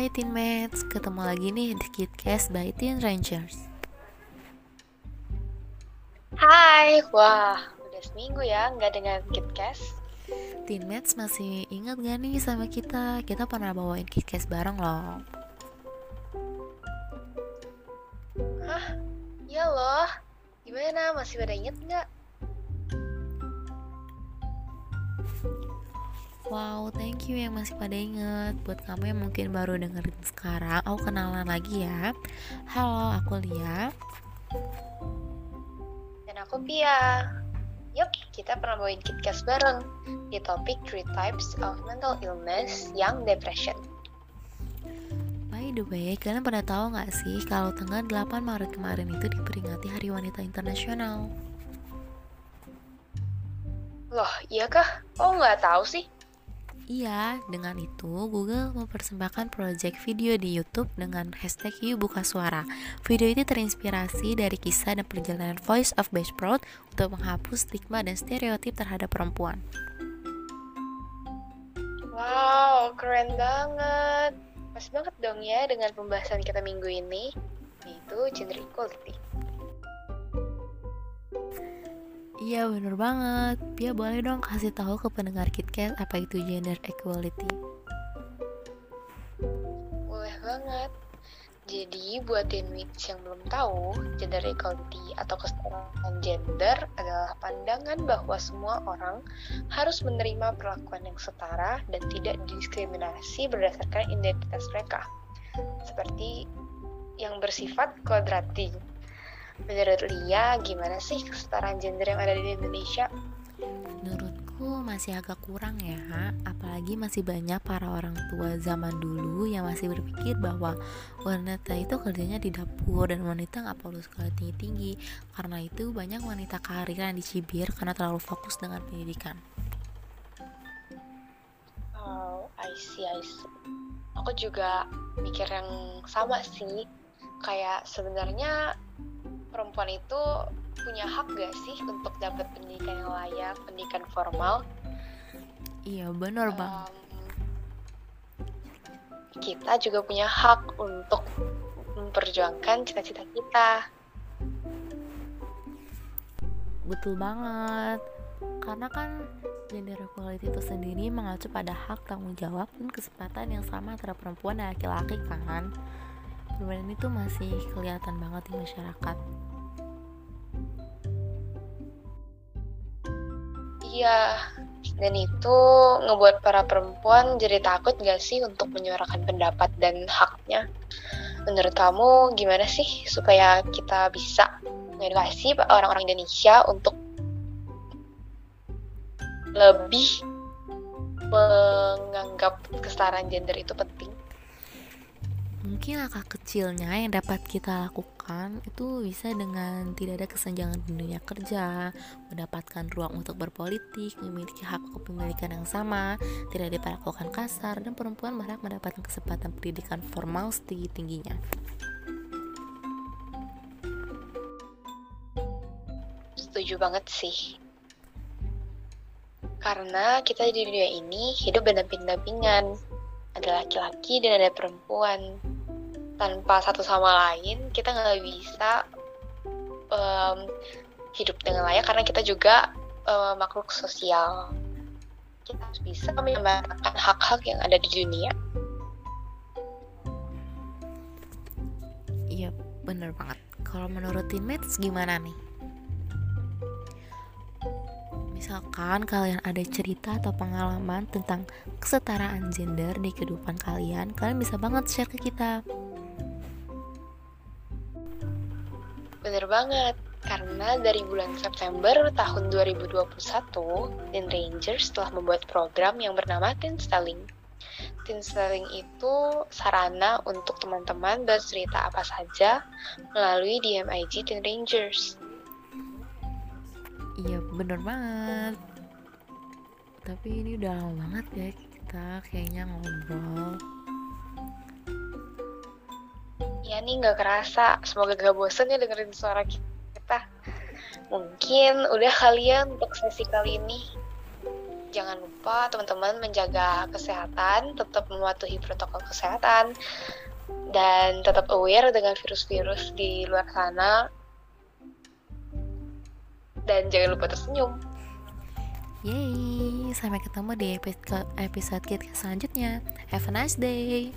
Hai Teen Mates, ketemu lagi nih di KidCast by Teen Rangers. Hai, wah udah seminggu ya nggak dengan KidCast. Teen Mates masih ingat gak nih sama kita? Kita pernah bawain KidCast bareng loh. Hah? Iya loh. Gimana? Masih pada inget nggak? Wow, thank you yang masih pada inget Buat kamu yang mungkin baru dengerin sekarang Aku kenalan lagi ya Halo, aku Lia Dan aku Pia. Yup, kita pernah bawain KidCast bareng di topik Three Types of Mental Illness yang Depression. By the way, kalian pada tahu nggak sih Kalau tanggal 8 Maret kemarin itu diperingati Hari Wanita Internasional Loh, iya kah? Oh nggak tahu sih. Iya, dengan itu Google mempersembahkan proyek video di YouTube dengan hashtag Yuk Buka Suara. Video itu terinspirasi dari kisah dan perjalanan Voice of Proud untuk menghapus stigma dan stereotip terhadap perempuan. Wow, keren banget. Pas banget dong ya dengan pembahasan kita minggu ini, yaitu gender equality. Iya bener banget. Pia boleh dong kasih tahu ke pendengar KitKat apa itu gender equality. Boleh banget. Jadi buat Weeks yang belum tahu, gender equality atau kesetaraan gender adalah pandangan bahwa semua orang harus menerima perlakuan yang setara dan tidak didiskriminasi berdasarkan identitas mereka. Seperti yang bersifat kuadratik. Menurut Lia, gimana sih kesetaraan gender yang ada di Indonesia? Menurutku masih agak kurang ya, apalagi masih banyak para orang tua zaman dulu yang masih berpikir bahwa wanita itu kerjanya di dapur dan wanita nggak perlu sekolah tinggi-tinggi. Karena itu banyak wanita karir yang dicibir karena terlalu fokus dengan pendidikan. Oh, I see, I see. Aku juga mikir yang sama sih. Kayak sebenarnya perempuan itu punya hak gak sih untuk dapat pendidikan yang layak, pendidikan formal? Iya bang. Um, kita juga punya hak untuk memperjuangkan cita-cita kita. Betul banget. Karena kan gender equality itu sendiri mengacu pada hak tanggung jawab dan kesempatan yang sama antara perempuan dan laki-laki kan. Perbedaan itu masih kelihatan banget di masyarakat. Iya, dan itu ngebuat para perempuan jadi takut gak sih untuk menyuarakan pendapat dan haknya? Menurut kamu gimana sih supaya kita bisa mengedukasi orang-orang Indonesia untuk lebih menganggap kesetaraan gender itu penting? Mungkin langkah kecilnya yang dapat kita lakukan itu bisa dengan tidak ada kesenjangan di dunia kerja, mendapatkan ruang untuk berpolitik, memiliki hak kepemilikan yang sama, tidak diperlakukan kasar, dan perempuan berhak mendapatkan kesempatan pendidikan formal setinggi-tingginya. Setuju banget sih. Karena kita di dunia ini hidup berdamping-dampingan. Ada laki-laki dan ada perempuan. Tanpa satu sama lain, kita nggak bisa um, hidup dengan layak karena kita juga uh, makhluk sosial. Kita harus bisa menyamakan hak-hak yang ada di dunia. Iya, bener banget. Kalau menurut teammates gimana nih? Misalkan kalian ada cerita atau pengalaman tentang kesetaraan gender di kehidupan kalian, kalian bisa banget share ke kita. Bener banget, karena dari bulan September tahun 2021, Teen Rangers telah membuat program yang bernama Teen Styling. Teen Styling itu sarana untuk teman-teman bercerita apa saja melalui DMIG Teen Rangers. Iya bener banget Tapi ini udah lama banget ya kita kayaknya ngobrol nih nggak kerasa, semoga gak bosen ya dengerin suara kita. Mungkin udah kalian untuk sesi kali ini. jangan lupa teman-teman menjaga kesehatan, tetap mematuhi protokol kesehatan, dan tetap aware dengan virus-virus di luar sana. Dan jangan lupa tersenyum. Yeay, sampai ketemu di episode kita selanjutnya. Have a nice day.